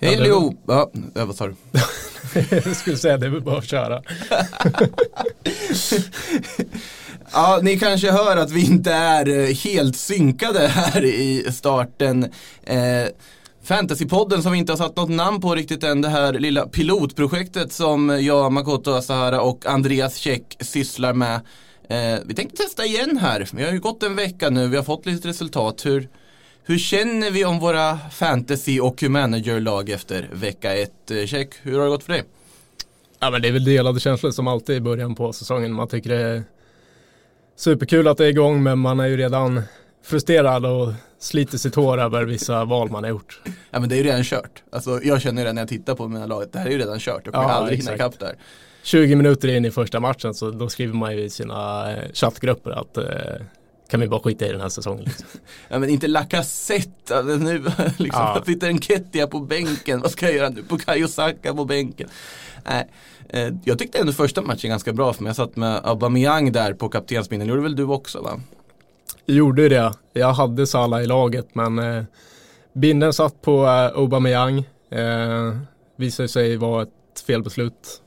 Hej Leo! Ja, vad sa du? Jag skulle säga det väl bara att köra. Ja, ni kanske hör att vi inte är eh, helt synkade här i starten. Eh, Fantasypodden som vi inte har satt något namn på riktigt än, det här lilla pilotprojektet som jag, Makoto Asahara och Andreas Käck sysslar med. Eh, vi tänkte testa igen här. Vi har ju gått en vecka nu, vi har fått lite resultat. Hur, hur känner vi om våra fantasy och managerlag efter vecka ett? Eh, Käck, hur har det gått för dig? Ja men det är väl delade känslor som alltid i början på säsongen. Man tycker det är superkul att det är igång men man är ju redan frustrerad och sliter sitt hår över vissa val man har gjort. Ja men det är ju redan kört. Alltså jag känner det när jag tittar på mina lag, det här är ju redan kört. Jag kommer Ja, aldrig hinna ikapp där. 20 minuter in i första matchen så då skriver man ju i sina eh, chattgrupper att eh, kan vi bara skita i den här säsongen. Liksom. Ja men inte Lacazette, alltså, nu liksom, Ja. sitter en Kettia på bänken, vad ska jag göra nu? Bukayo Saka på bänken. Nej, eh, jag tyckte ändå första matchen ganska bra för mig. Jag satt med Aubameyang där på kaptensbindeln, gjorde väl du också va? Jag gjorde det. Jag hade Salah i laget men eh, binden satt på eh, Aubameyang. Eh, visade sig vara ett felbeslut.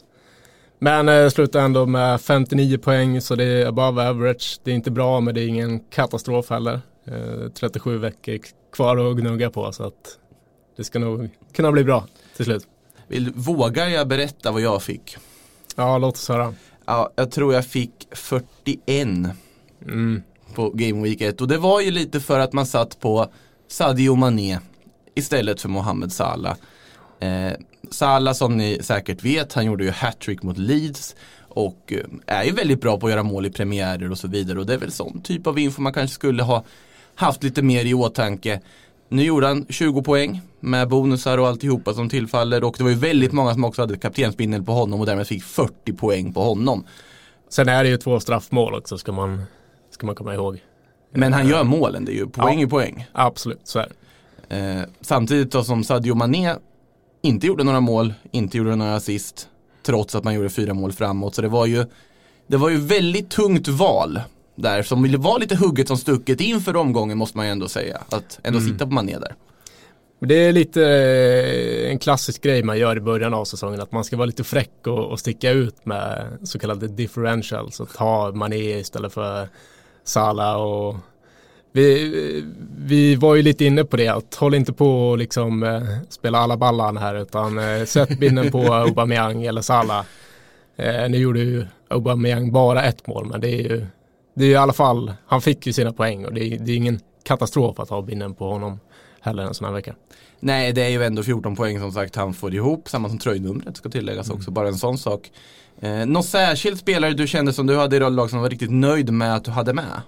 Men eh, slutade ändå med 59 poäng så det är above average. Det är inte bra men det är ingen katastrof heller. Eh, 37 veckor kvar att gnugga på så att det ska nog kunna bli bra till slut. Vill, vågar jag berätta vad jag fick? Ja, låt oss höra. Ja, jag tror jag fick 41 Mm. på Game Week 1 och det var ju lite för att man satt på Sadio Mané istället för Mohamed Salah. Eh, Salah som ni säkert vet, han gjorde ju hattrick mot Leeds och eh, är ju väldigt bra på att göra mål i premiärer och så vidare och det är väl sån typ av info man kanske skulle ha haft lite mer i åtanke. Nu gjorde han 20 poäng med bonusar och alltihopa som tillfaller och det var ju väldigt många som också hade kaptensbindel på honom och därmed fick 40 poäng på honom. Sen är det ju två straffmål också ska man, ska man komma ihåg. Men han gör målen, det är ju poäng Ja. i poäng. Absolut, så är det. Eh, samtidigt då som Sadio Mané inte gjorde några mål, inte gjorde några assist, trots att man gjorde fyra mål framåt. Så det var ju, det var ju väldigt tungt val där som ville vara lite hugget som stucket inför omgången måste man ju ändå säga. Att ändå Mm. sitta på Mané där. Det är lite eh, en klassisk grej man gör i början av säsongen att man ska vara lite fräck och, och sticka ut med så kallade differentials och ta Mané istället för Salah och vi, vi var ju lite inne på det att håll inte på och liksom eh, spela alla ballan här utan eh, sätt binden på Aubameyang eller Salah. Eh, nu gjorde ju Aubameyang bara ett mål men det är ju det är i alla fall, han fick ju sina poäng och det är, det är ingen katastrof att ha binden på honom heller en sån här vecka. Nej, det är ju ändå 14 poäng som sagt han får ihop, samma som tröjnumret ska tilläggas också, bara en sån sak. Eh, någon särskild spelare du kände som du hade i lag som var riktigt nöjd med att du hade med?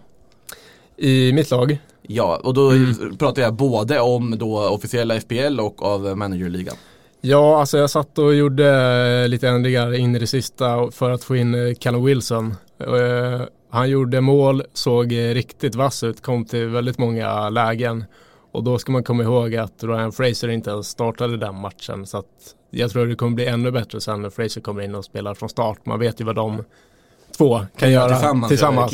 I mitt lag, Ja, och då Mm. pratar jag både om då officiella FPL och av managerligan. ja alltså jag satt och gjorde lite ändringar in i det sista för att få in eh, Callum Wilson. Eh, Han gjorde mål, såg riktigt vass ut, kom till väldigt många lägen. Och då ska man komma ihåg att Ryan Fraser inte ens startade den matchen. Så att jag tror det kommer bli ännu bättre sen när Fraser kommer in och spelar från start. Man vet ju vad de två kan, göra tillsammans. tillsammans.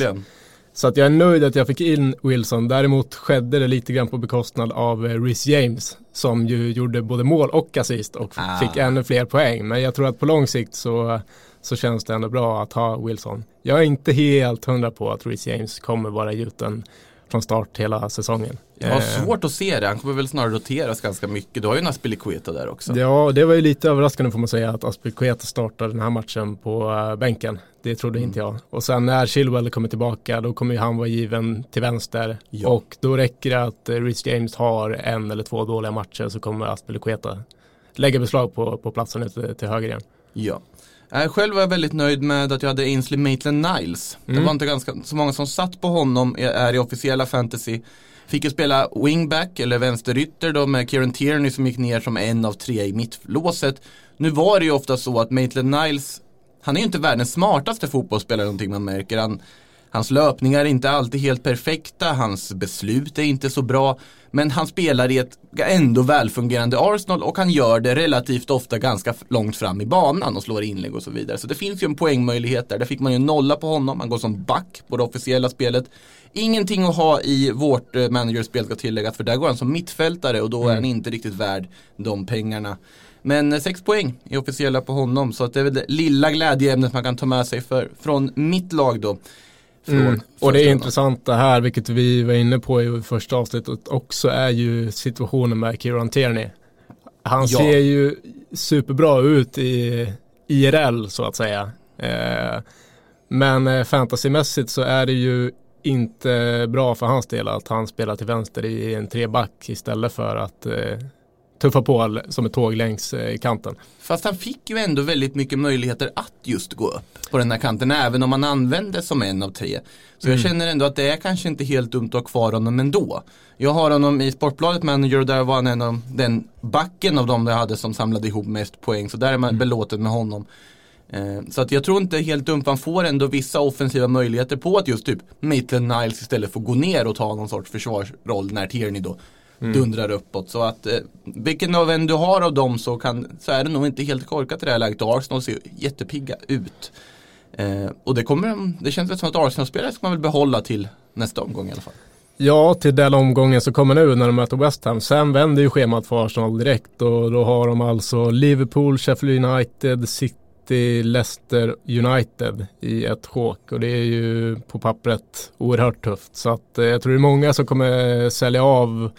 Så att jag är nöjd att jag fick in Wilson. Däremot skedde det lite grann på bekostnad av eh, Rhys James som ju gjorde både mål och assist och Ah. fick ännu fler poäng. Men jag tror att på lång sikt så, så känns det ändå bra att ha Wilson. Jag är inte helt hundra på att Rhys James kommer vara gjuten från start hela säsongen. Jag har Eh, svårt att se det, han kommer väl snarare roteras ganska mycket. Du har ju Naspilicueta där också. Ja, det var ju lite överraskande får man säga att Aspelkueta startade den här matchen på eh, bänken. Det trodde inte Mm. jag. Och sen när Chilwell kommer tillbaka då kommer ju han vara given till vänster. Ja. Och då räcker det att eh, Rhys James har en eller två dåliga matcher så kommer Aspelkueta lägga beslag på, på platsen ute till höger igen. Ja. Jag själv var jag väldigt nöjd med att jag hade Ainsley Maitland-Niles. Det Mm. var inte ganska, så många som satt på honom är, i officiella fantasy. Fick ju spela wingback eller vänsterytter då med Kieran Tierney som gick ner som en av tre i mittlåset. Nu var det ju ofta så att Maitland-Niles, han är ju inte världens smartaste fotbollsspelare någonting man märker. Han, hans löpningar är inte alltid helt perfekta, hans beslut är inte så bra. Men han spelar i ett ändå välfungerande Arsenal och han gör det relativt ofta ganska långt fram i banan och slår inlägg och så vidare. Så det finns ju en poängmöjlighet där. Där fick man ju nolla på honom. Han går som back på det officiella spelet. Ingenting att ha i vårt eh, managerspel ska tilläggas för där går han som mittfältare och då är han Mm. inte riktigt värd de pengarna. Men eh, sex poäng är officiella på honom så att det är väl det lilla glädjeämnet man kan ta med sig för, från mitt lag då. Mm. Och det är första intressant det här, vilket vi var inne på i första avsnittet också, är ju situationen med Kieran Tierney. Han Ja. ser ju superbra ut i IRL så att säga. Eh, men eh, fantasymässigt så är det ju inte bra för hans del att han spelar till vänster i en treback istället för att eh, tuffa på som ett tåg längs eh, kanten. Fast han fick ju ändå väldigt mycket möjligheter att just gå upp på den här kanten, även om han använde som en av tre. Så jag Mm. känner ändå att det är kanske inte helt dumt att ha kvar honom ändå. Jag har honom i Sportbladet Manager och där var han en av den backen av dem jag hade som samlade ihop mest poäng. Så där är man belåten med honom. Eh, Så att jag tror inte helt dumt, man får ändå vissa offensiva möjligheter på att just typ Maitland Niles istället får gå ner och ta någon sorts försvarsroll när Tierney då dundrar uppåt. Så att eh, vilken av en du har av dem så, kan, så är det nog inte helt korkat i det här läget. Och Arsenal ser jättepigga ut. Eh, och det, kommer, de- det känns väl som att Arsenal-spelare ska man väl behålla till nästa omgång i alla fall. Ja, till den omgången som kommer nu när de möter West Ham. Sen vänder ju schemat för Arsenal direkt och då har de alltså Liverpool, Sheffield United, City, Leicester United i ett sjok. Och det är ju på pappret oerhört tufft. Så att eh, jag tror det är många som kommer sälja av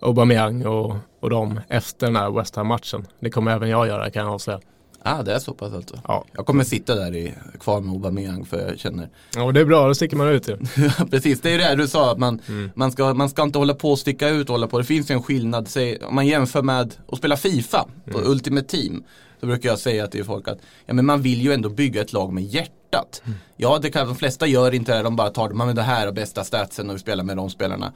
Aubameyang och, och dem efter den här West Ham-matchen. Det kommer även jag göra kan jag avslöja. Ah, det är så pass alltså. Ja. Jag kommer sitta där i, kvar med Aubameyang för jag känner ja, och det är bra, då sticker man ut ju. Precis, det är ju det här du sa att man, Mm. man, ska, man ska inte hålla på och sticka ut och hålla på. Det finns ju en skillnad, säg, om man jämför med att spela FIFA på Mm. Ultimate Team. Så brukar jag säga till folk att ja, men man vill ju ändå bygga ett lag med hjärtat. Mm. Ja, det kan, de flesta gör inte det, de bara tar man med det här och bästa statsen och vi spelar med de spelarna.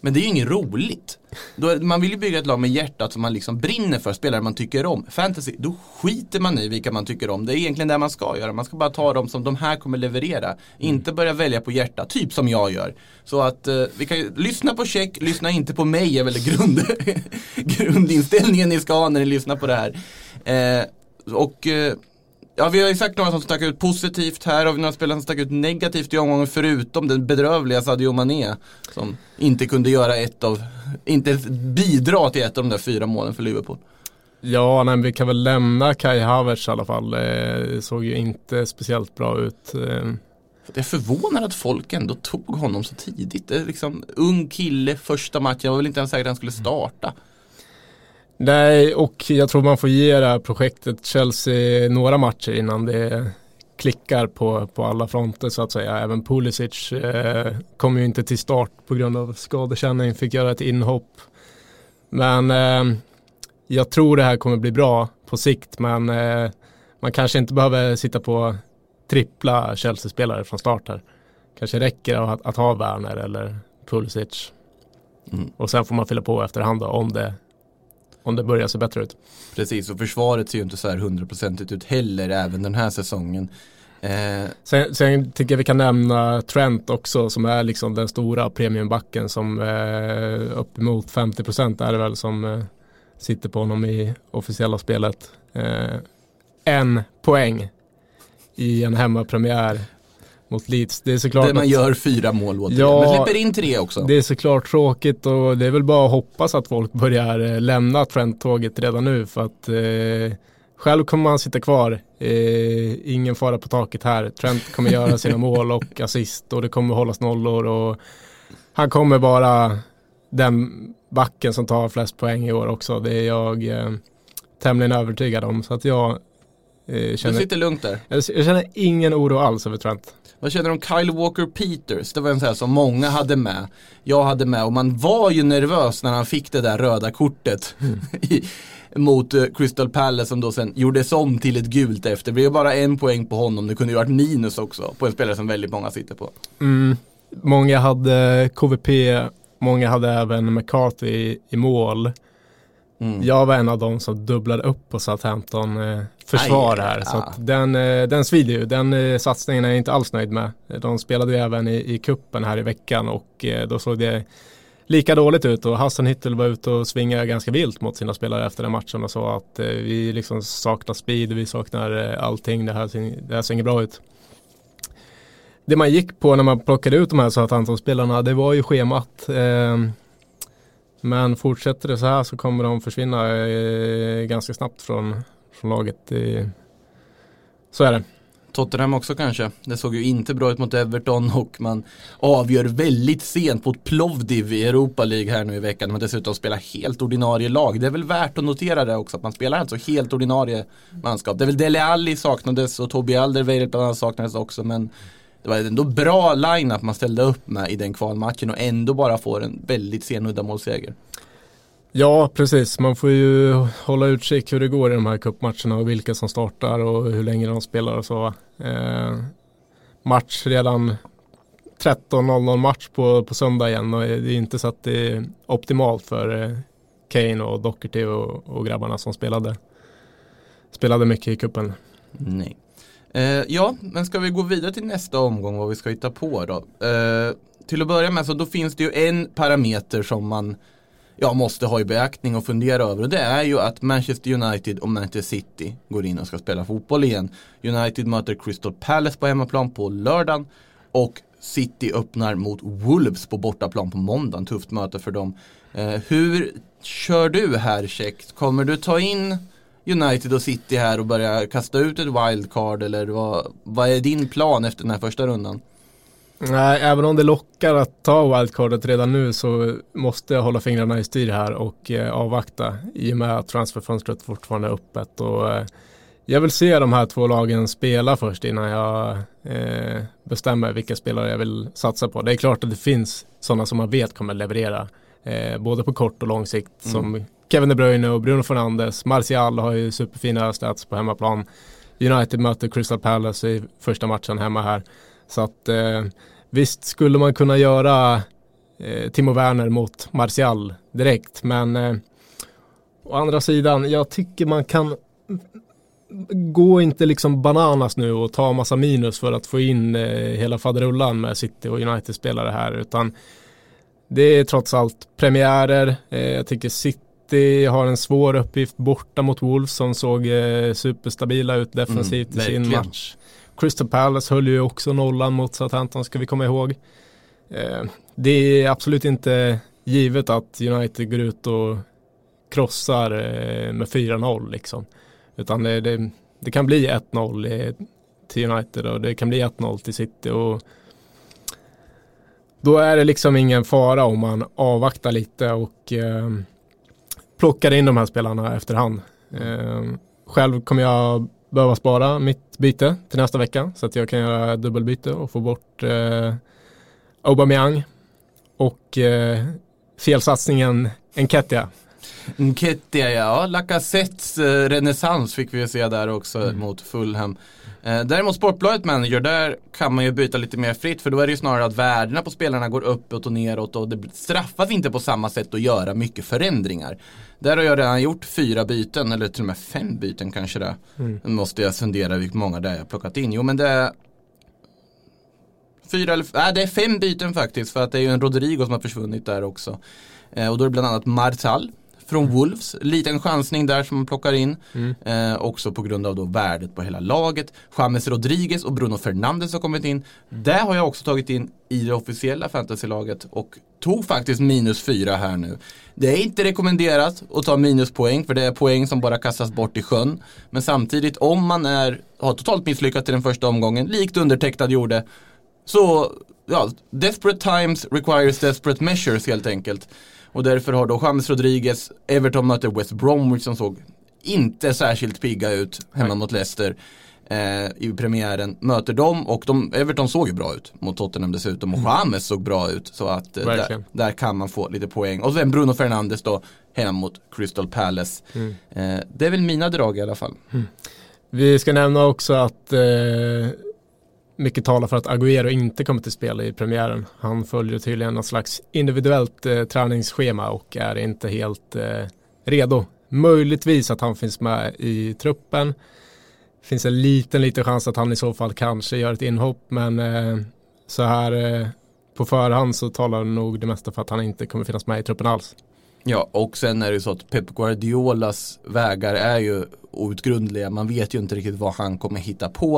Men det är ju inget roligt. Då, man vill ju bygga ett lag med hjärtat som man liksom brinner för, spelare man tycker om. Fantasy, då skiter man i vilka man tycker om. Det är egentligen det man ska göra. Man ska bara ta dem som de här kommer leverera. Inte börja välja på hjärta, typ som jag gör. Så att eh, vi kan ju lyssna på check, lyssna inte på mig är väl grund, grundinställningen ni ska ha när ni lyssnar på det här. Eh, och eh, Ja, vi har ju sagt några som stack ut positivt här och några spelare som stack ut negativt i omgången förutom den bedrövliga Sadio Mané som inte kunde göra ett av, inte bidra till ett av de där fyra målen för Liverpool. Ja, nej, men vi kan väl lämna Kai Havertz i alla fall. Eh, Det såg ju inte speciellt bra ut. Eh, Jag är förvånad att folk ändå tog honom så tidigt. Det är liksom ung kille, första matchen, jag var väl inte ens säker att han skulle starta. Nej, och jag tror man får ge det här projektet Chelsea några matcher innan det klickar på, på alla fronter så att säga. Även Pulisic eh, kom ju inte till start på grund av skadekänning, fick göra ett inhopp. Men eh, jag tror det här kommer bli bra på sikt, men eh, man kanske inte behöver sitta på trippla Chelsea-spelare från start här. Kanske räcker att, att ha Werner eller Pulisic. Mm. Och sen får man fylla på efterhand då, om det, om det börjar se bättre ut. Precis, och försvaret ser ju inte så här hundraprocentigt ut heller även den här säsongen. Eh, Sen, sen tycker jag vi kan nämna Trent också som är liksom den stora premiumbacken som eh, uppemot 50% är det väl som eh, sitter på honom i officiella spelet. Eh, en poäng i en hemmapremiär mot Leeds. Det är såklart där man att- gör fyra mål återigen, Ja, men släpper in tre också. Det är såklart tråkigt och det är väl bara att hoppas att folk börjar eh, lämna Trent-tåget redan nu för att eh, själv kommer man sitta kvar. Eh, ingen fara på taket här. Trent kommer göra sina mål och assist och det kommer hållas nollor och han kommer vara den backen som tar flest poäng i år också. Det är jag eh, tämligen övertygad om så att jag eh, Du känner, sitter lugnt där. jag, jag känner ingen oro alls över Trent. Vad känner du om Kyle Walker Peters? Det var en sån här som många hade med. Jag hade med och man var ju nervös när han fick det där röda kortet i, mot eh, Crystal Palace som då sen gjordes om till ett gult efter. Det blev bara en poäng på honom. Det kunde ju varit minus också på en spelare som väldigt många sitter på. Mm. Många hade KVP, många hade även McCarthy i mål. Mm. Jag var en av dem som dubblade upp på Southampton eh, försvar Aj, här. Så ja. att den, eh, den svider ju. Den eh, satsningen är jag inte alls nöjd med. De spelade ju även i, i kuppen här i veckan och eh, då såg det lika dåligt ut och Hassan Hittel var ute och svingade ganska vilt mot sina spelare efter den matchen och sa att eh, vi liksom saknar speed, vi saknar eh, allting, det här, det här ser inget bra ut. det man gick på när man plockade ut de här Southampton-spelarna det var ju schemat. Eh, men fortsätter det så här så kommer de försvinna eh, ganska snabbt från, från laget. Så är det. Tottenham också kanske. Det såg ju inte bra ut mot Everton och man avgör väldigt sent mot Plovdiv i Europa League här nu i veckan. Men dessutom spelar helt ordinarie lag. Det är väl värt att notera det också att man spelar alltså helt ordinarie manskap. Det är väl Dele Alli saknades och Tobi Alderweireld bland annat saknades också men det var ändå bra line-up man ställde upp med i den kvalmatchen och ändå bara får en väldigt sen uddamålsseger. Ja, precis. Man får ju hålla utkik hur det går i de här cupmatcherna och vilka som startar och hur länge de spelar och så. Eh, match redan 13.00 match på, på söndag igen och det är inte så att det är optimalt för eh, Kane och Doherty och, och grabbarna som spelade, spelade mycket i kuppen. Nej. Eh, ja, men ska vi gå vidare till nästa omgång vad vi ska hitta på då? Eh, till att börja med så då finns det ju en parameter som man ja, måste ha i beaktning och fundera över. Och det är ju att Manchester United och Manchester City går in och ska spela fotboll igen. United möter Crystal Palace på hemmaplan på lördagen. Och City öppnar mot Wolves på bortaplan på måndagen. Tufft möte för dem. Eh, hur kör du här Check? Kommer du ta in United och City här och börja kasta ut ett wildcard eller vad, vad är din plan efter den här första rundan? Nej, även om det lockar att ta wildcardet redan nu så måste jag hålla fingrarna i styr här och eh, avvakta i och med att transferfönstret fortfarande är öppet. Och, eh, jag vill se de här två lagen spela först innan jag eh, bestämmer vilka spelare jag vill satsa på. Det är klart att det finns sådana som man vet kommer leverera eh, både på kort och lång sikt mm. som Kevin De Bruyne och Bruno Fernandes. Martial har ju superfina stats på hemmaplan. United möter Crystal Palace i första matchen hemma här. Så att eh, visst skulle man kunna göra eh, Timo Werner mot Martial direkt. Men eh, å andra sidan, jag tycker man kan gå inte liksom bananas nu och ta massa minus för att få in eh, hela faderullan med City och United-spelare här. Utan det är trots allt premiärer. Eh, jag tycker City har en svår uppgift borta mot Wolves som såg eh, superstabila ut defensivt mm, i sin match. Crystal Palace höll ju också nollan mot Southampton ska vi komma ihåg. Eh, det är absolut inte givet att United går ut och krossar eh, med 4-0 liksom. Utan det, det, det kan bli 1-0 till United och det kan bli 1-0 till City och då är det liksom ingen fara om man avvaktar lite och eh, plockar in de här spelarna efterhand. Eh, själv kommer jag behöva spara mitt byte till nästa vecka så att jag kan göra dubbelbyte och få bort eh, Aubameyang och eh, felsatsningen Enketia. Enketia ja, Lacazettes eh, renässans fick vi se där också mm. mot Fulham. Eh, däremot Sportbladet Manager, där kan man ju byta lite mer fritt för då är det ju snarare att värdena på spelarna går uppåt och neråt och det straffas inte på samma sätt att göra mycket förändringar. Där har jag redan gjort fyra byten eller till och med fem byten kanske det mm. Måste jag fundera hur många det är jag plockat in. Jo men det är Fyra eller, äh, det är fem byten faktiskt för att det är ju en Rodrigo som har försvunnit där också. Eh, och då är det bland annat Martal från Wolves. Liten chansning där som man plockar in. Mm. Eh, också på grund av då värdet på hela laget. James Rodriguez och Bruno Fernandes har kommit in. Det har jag också tagit in i det officiella fantasylaget och tog faktiskt minus fyra här nu. Det är inte rekommenderat att ta minuspoäng för det är poäng som bara kastas bort i sjön. Men samtidigt om man är, har totalt misslyckats i den första omgången, likt undertecknad gjorde, så ja, desperate times requires desperate measures helt enkelt. Och därför har då James Rodriguez, Everton möter West Bromwich som såg inte särskilt pigga ut hemma Nej. mot Leicester eh, i premiären. Möter dem och de, Everton såg ju bra ut mot Tottenham dessutom och mm. James såg bra ut. Så att eh, där, där, kan man få lite poäng. Och sen Bruno Fernandes då hemma mot Crystal Palace. Mm. Eh, det är väl mina drag i alla fall. Mm. Vi ska nämna också att eh, mycket talar för att Agüero inte kommer till spel i premiären. Han följer tydligen något slags individuellt eh, träningsschema och är inte helt eh, redo. Möjligtvis att han finns med i truppen. Finns en liten, liten chans att han i så fall kanske gör ett inhopp, men eh, så här eh, på förhand så talar nog det mesta för att han inte kommer finnas med i truppen alls. Ja, och sen är det så att Pep Guardiolas vägar är ju outgrundliga. Man vet ju inte riktigt vad han kommer hitta på.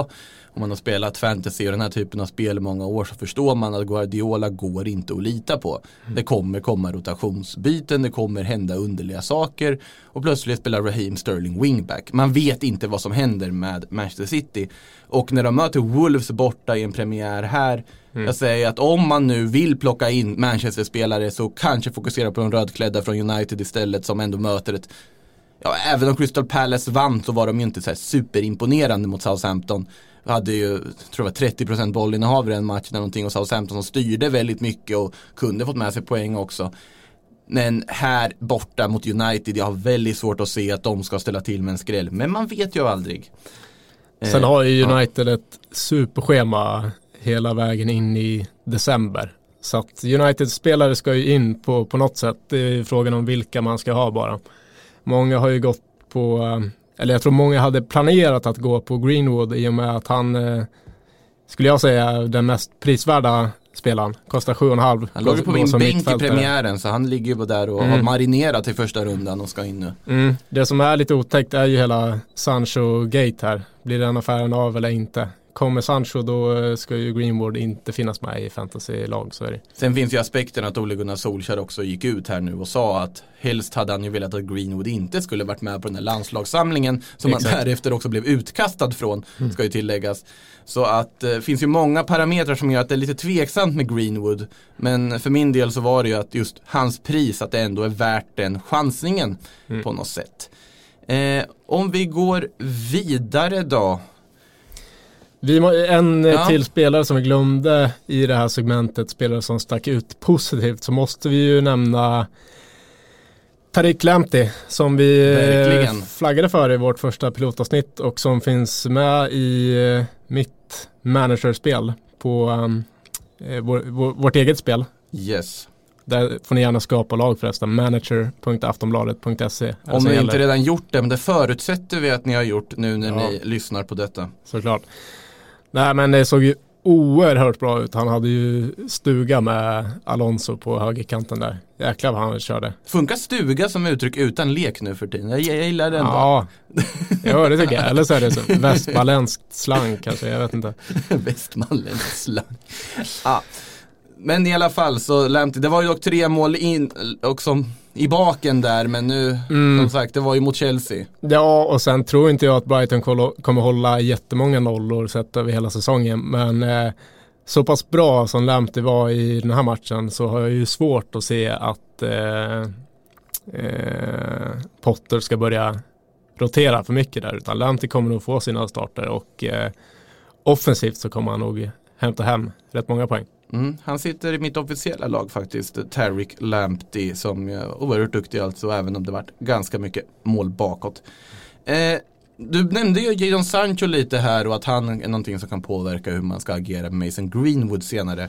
Om man har spelat fantasy och den här typen av spel i många år så förstår man att Guardiola går inte att lita på. Mm. Det kommer komma rotationsbyten, det kommer hända underliga saker och plötsligt spelar Raheem Sterling wingback. Man vet inte vad som händer med Manchester City. Och när de möter Wolves borta i en premiär här Mm. Jag säger att om man nu vill plocka in Manchester-spelare så kanske fokusera på de rödklädda från United istället som ändå möter ett Ja, även om Crystal Palace vann så var de ju inte så superimponerande mot Southampton. Vi hade ju, tror jag 30% bollinnehav i den matchen eller någonting och Southampton som styrde väldigt mycket och kunde fått med sig poäng också. Men här borta mot United, jag har väldigt svårt att se att de ska ställa till med en skräll. Men man vet ju aldrig. Sen har ju eh, United ja. ett superschema hela vägen in i december. Så att United-spelare ska ju in på, på något sätt. Det är frågan om vilka man ska ha bara. Många har ju gått på, eh, eller jag tror många hade planerat att gå på Greenwood i och med att han, eh, skulle jag säga, den mest prisvärda spelaren. Kostar 7,5. Han låg på min bänk i premiären så han ligger ju där och mm. har marinerat i första rundan och ska in nu. Mm. Det som är lite otäckt är ju hela Sancho-gate här. Blir den affären av eller inte? Kommer Sancho då eh, ska ju Greenwood inte finnas med i fantasy-lag. Så är det. Sen finns ju aspekten att Ole Gunnar Solskjaer också gick ut här nu och sa att helst hade han ju velat att Greenwood inte skulle varit med på den här landslagssamlingen som Exakt. han därefter också blev utkastad från, mm. ska ju tilläggas. Så att det eh, finns ju många parametrar som gör att det är lite tveksamt med Greenwood. Men för min del så var det ju att just hans pris, att det ändå är värt den chansningen mm. på något sätt. Eh, om vi går vidare då vi, en ja. till spelare som vi glömde i det här segmentet, spelare som stack ut positivt, så måste vi ju nämna Tariq Lamptey som vi Verkligen. flaggade för i vårt första pilotavsnitt och som finns med i eh, mitt managerspel på um, vår, vår, vårt eget spel. Yes. Där får ni gärna skapa lag förresten. Manager.aftonbladet.se Om ni inte redan gjort det, men det förutsätter vi att ni har gjort nu när ja. ni lyssnar på detta. Såklart. Nej men det såg ju oerhört bra ut. Han hade ju stuga med Alonso på högerkanten där. Jäklar vad han körde. Funkar stuga som uttryck utan lek nu för tiden? Jag, jag gillar den. Ja, ja det tycker jag. Eller så är det så västmanländskt slang kanske, jag vet inte. västmanländskt slang. Ja. Men i alla fall så det var ju dock tre mål in och som i baken där men nu, mm. som sagt, det var ju mot Chelsea. Ja, och sen tror inte jag att Brighton kommer hålla jättemånga nollor sett över hela säsongen, men eh, så pass bra som Lamptey var i den här matchen så har jag ju svårt att se att eh, eh, Potter ska börja rotera för mycket där, utan Lamptey kommer nog få sina starter och eh, offensivt så kommer han nog hämta hem rätt många poäng. Mm, han sitter i mitt officiella lag faktiskt, Tarek Lamptey som är oerhört duktig alltså även om det varit ganska mycket mål bakåt. Eh, du nämnde ju Jadon Sancho lite här och att han är någonting som kan påverka hur man ska agera med Mason Greenwood senare.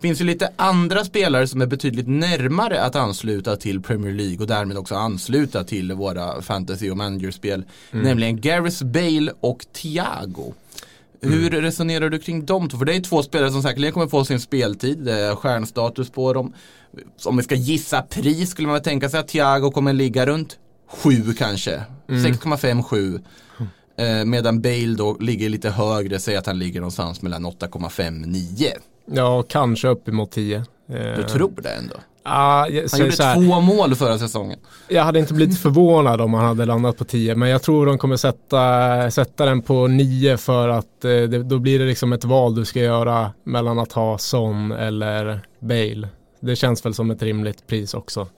Det finns ju lite andra spelare som är betydligt närmare att ansluta till Premier League och därmed också ansluta till våra fantasy och managerspel. Mm. Nämligen Gareth Bale och Thiago. Hur mm. resonerar du kring de två? För det är två spelare som säkerligen kommer få sin speltid. Det är stjärnstatus på dem. Om vi ska gissa pris skulle man tänka sig att Thiago kommer ligga runt 7 kanske. Mm. 6,5-7. Eh, medan Bale då ligger lite högre, säg att han ligger någonstans mellan 8,5-9. Ja, kanske uppemot 10. Du tror det ändå? Ah, jag, han gjorde två mål förra säsongen. Jag hade inte blivit förvånad om han hade landat på 10 men jag tror de kommer sätta, sätta den på 9 för att eh, det, då blir det liksom ett val du ska göra mellan att ha Son eller Bale. Det känns väl som ett rimligt pris också.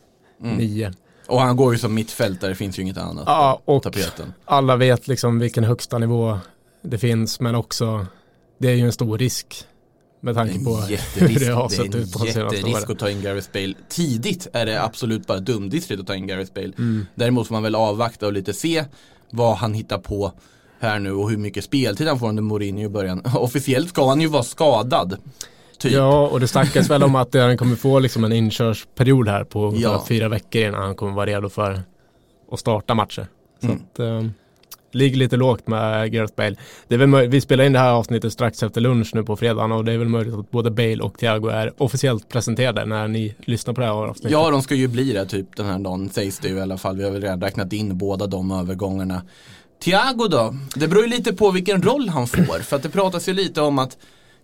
9. Mm. Och han går ju som mittfältare, det finns ju inget annat ja, på och tapeten. Alla vet liksom vilken högsta nivå det finns men också det är ju en stor risk med tanke på hur det har sett ut de senaste åren. att ta in Gareth Bale. Tidigt är det absolut bara dumdristigt att ta in Gareth Bale. Mm. Däremot får man väl avvakta och lite se vad han hittar på här nu och hur mycket speltid han får under Mourinho i början. Officiellt ska han ju vara skadad. Typ. Ja, och det snackas väl om att han kommer få liksom en inkörsperiod här på ja. fyra veckor innan han kommer vara redo för att starta matcher. Så mm. att, um, ligger lite lågt med Gareth Bale. Det är väl vi spelar in det här avsnittet strax efter lunch nu på fredagen och det är väl möjligt att både Bale och Thiago är officiellt presenterade när ni lyssnar på det här avsnittet. Ja, de ska ju bli det typ den här dagen sägs det ju i alla fall. Vi har väl redan räknat in båda de övergångarna. Thiago då? Det beror ju lite på vilken roll han får. För att det pratas ju lite om att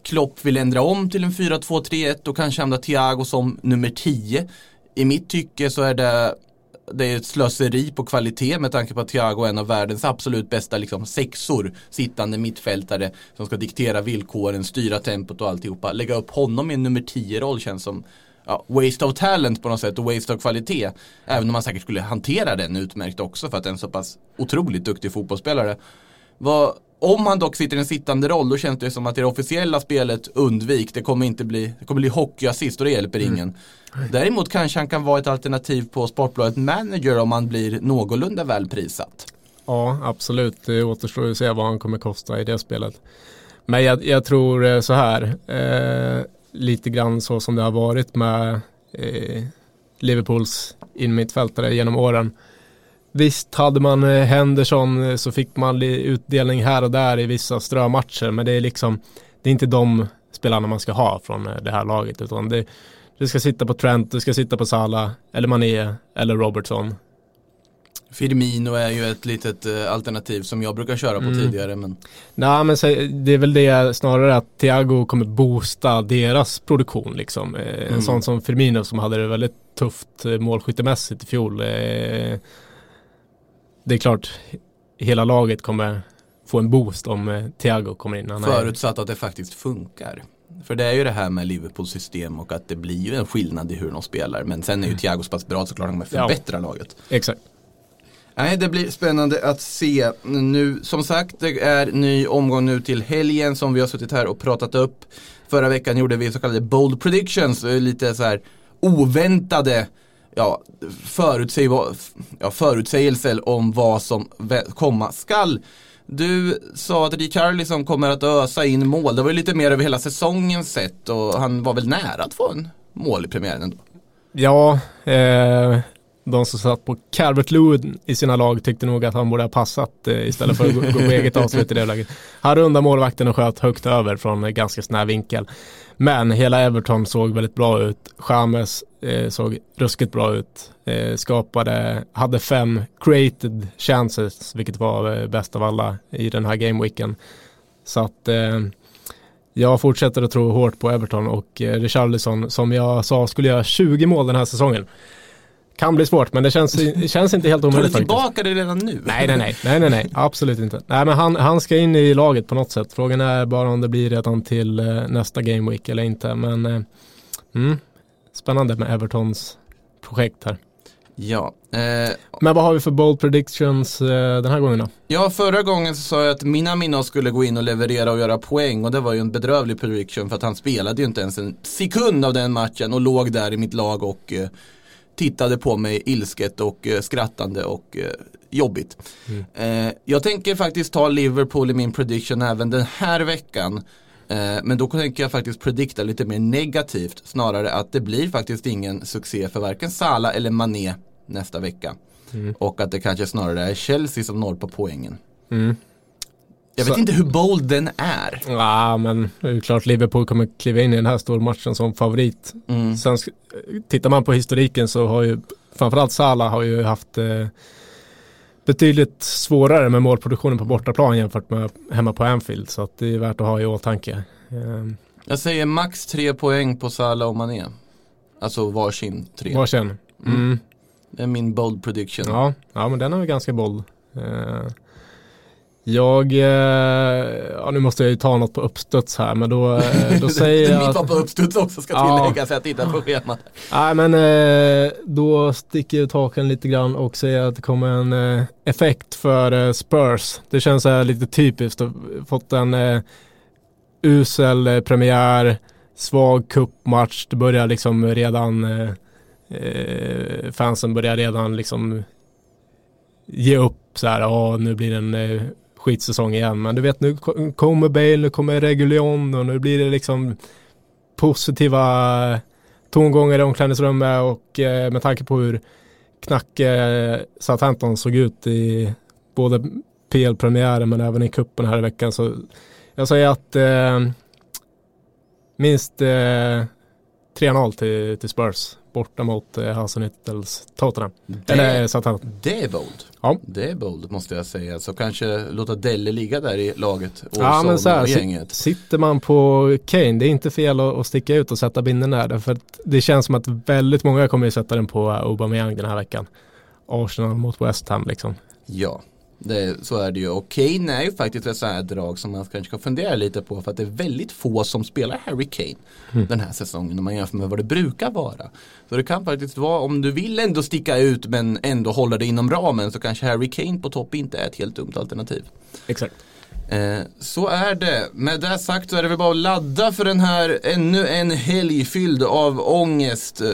Klopp vill ändra om till en 4-2-3-1 och kanske använda Thiago som nummer 10. I mitt tycke så är det det är ett slöseri på kvalitet med tanke på att Thiago är en av världens absolut bästa liksom, sexor sittande mittfältare som ska diktera villkoren, styra tempot och alltihopa. Lägga upp honom i en nummer 10-roll känns som ja, waste of talent på något sätt och waste of kvalitet. Även om man säkert skulle hantera den utmärkt också för att är en så pass otroligt duktig fotbollsspelare. Vad, om han dock sitter i en sittande roll då känns det som att det officiella spelet undvik. Det kommer inte bli, det kommer bli hockeyassist och det hjälper mm. ingen. Däremot kanske han kan vara ett alternativ på Sportbladet Manager om han blir någorlunda väl prissatt. Ja, absolut. Det återstår att se vad han kommer kosta i det spelet. Men jag, jag tror eh, så här. Eh, lite grann så som det har varit med eh, Liverpools innermittfältare genom åren. Visst, hade man eh, Henderson eh, så fick man utdelning här och där i vissa strömatcher, men det är liksom, det är inte de spelarna man ska ha från det här laget, utan det, det ska sitta på Trent, det ska sitta på Salah, eller Mané, eller Robertson. Firmino är ju ett litet eh, alternativ som jag brukar köra på mm. tidigare. Men... Nej men det är väl det snarare att Thiago kommer boosta deras produktion liksom. Eh, mm. En sån som Firmino som hade det väldigt tufft eh, målskyttemässigt i fjol. Det är klart, hela laget kommer få en boost om Thiago kommer in. Han Förutsatt att det faktiskt funkar. För det är ju det här med Liverpools system och att det blir ju en skillnad i hur de spelar. Men sen är ju. Thiago så pass bra så klart han kommer förbättra ja. laget. Exakt. Nej, det blir spännande att se. Nu, som sagt, det är ny omgång nu till helgen som vi har suttit här och pratat upp. Förra veckan gjorde vi så kallade bold predictions, eh, lite så här oväntade ja, förutsäg ja, förutsägelser om vad som komma skall. Du sa att Richarlison kommer att ösa in mål. Det var ju lite mer över hela säsongen sett och han var väl nära att få en mål i premiären ändå. Ja, eh, de som satt på Calvert Lewin i sina lag tyckte nog att han borde ha passat eh, istället för att gå, gå på eget avslut i det läget. Han rundade målvakten och sköt högt över från ganska snäv vinkel. Men hela Everton såg väldigt bra ut. James eh, såg ruskigt bra ut. Eh, skapade, hade fem created chances, vilket var eh, bäst av alla i den här gameweeken. Så att eh, jag fortsätter att tro hårt på Everton och eh, Richarlison som jag sa skulle göra 20 mål den här säsongen. Kan bli svårt men det känns, det känns inte helt omöjligt Tar du tillbaka det redan nu? Nej, nej, nej, nej, nej, nej, absolut inte. Nej, men han, han ska in i laget på något sätt. Frågan är bara om det blir redan till eh, nästa Game Week eller inte. Men eh, mm, spännande med Evertons projekt här. Ja. Eh, men vad har vi för bold predictions eh, den här gången då? Ja, förra gången så sa jag att Minamino skulle gå in och leverera och göra poäng och det var ju en bedrövlig prediction för att han spelade ju inte ens en sekund av den matchen och låg där i mitt lag och eh, tittade på mig ilsket och eh, skrattande och eh, jobbigt. Mm. Eh, jag tänker faktiskt ta Liverpool i min prediction även den här veckan. Men då tänker jag faktiskt predikta lite mer negativt. Snarare att det blir faktiskt ingen succé för varken Sala eller Mané nästa vecka. Mm. Och att det kanske snarare är Chelsea som når på poängen. Mm. Jag vet så, inte hur bold den är. Ja, men det är klart Liverpool kommer kliva in i den här stormatchen som favorit. Mm. Sen tittar man på historiken så har ju framförallt Salah har ju haft eh, betydligt svårare med målproduktionen på bortaplan jämfört med hemma på Anfield. Så att det är värt att ha i åtanke. Eh. Jag säger max tre poäng på Salah och Mané. Alltså varsin tre. Varsin. Mm. Mm. Det är min bold prediction. Ja, ja men den är ganska bold. Eh. Jag, eh, ja nu måste jag ju ta något på uppstuds här men då, eh, då säger jag Mitt var på uppstuds också ska tilläggas, ja. jag tittar på schemat. Nej men eh, då sticker jag taken lite grann och säger att det kommer en effekt för Spurs. Det känns lite typiskt, fått en usel premiär, svag kuppmatch, det börjar liksom redan fansen börjar redan liksom ge upp så här, ja nu blir det en skitsäsong igen. Men du vet nu kommer Bale, nu kommer Regulion och nu blir det liksom positiva tongångar i omklädningsrummet och eh, med tanke på hur knacke eh, Southampton såg ut i både PL-premiären men även i kuppen här i veckan så jag säger att eh, minst eh, 3-0 till, till Spurs borta mot eh, Hasenhüttels Tottenham. Det- Eller Southampton. Det är bold. Ja. Det är bold måste jag säga. Så kanske låta Delle ligga där i laget. Och Ja men så här, och gänget. sitter man på Kane, det är inte fel att, att sticka ut och sätta binden där. För att det känns som att väldigt många kommer ju sätta den på Aubameyang den här veckan. Arsenal mot West Ham liksom. Ja, det, så är det ju. Och Kane är ju faktiskt ett sånt här drag som man kanske ska fundera lite på. För att det är väldigt få som spelar Harry Kane Mm. den här säsongen. Om man jämför med vad det brukar vara. Så det kan faktiskt vara, om du vill ändå sticka ut men ändå hålla dig inom ramen. Så kanske Harry Kane på topp inte är ett helt dumt alternativ. Exakt. Eh, så är det. Med det sagt så är det väl bara att ladda för den här ännu en helg fylld av ångest, eh,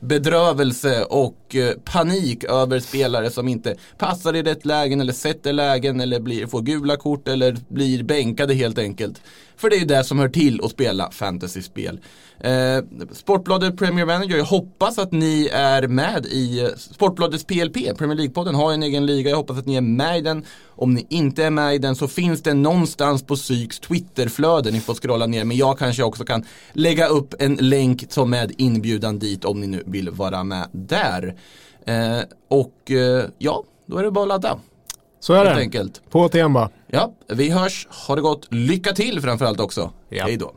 bedrövelse och och eh, panik över spelare som inte passar i rätt lägen eller sätter lägen eller blir, får gula kort eller blir bänkade helt enkelt. För det är ju det som hör till att spela fantasyspel. Eh, Sportbladet Premier Manager, jag hoppas att ni är med i eh, Sportbladets PLP, Premier League-podden har en egen liga, jag hoppas att ni är med i den. Om ni inte är med i den så finns den någonstans på Psyks Twitterflöde, ni får scrolla ner, men jag kanske också kan lägga upp en länk som med inbjudan dit om ni nu vill vara med där. Eh, och eh, ja, då är det bara att ladda, Så är det. enkelt. På tema. Ja, vi hörs, ha det gott, lycka till framförallt också. Ja. Hej då.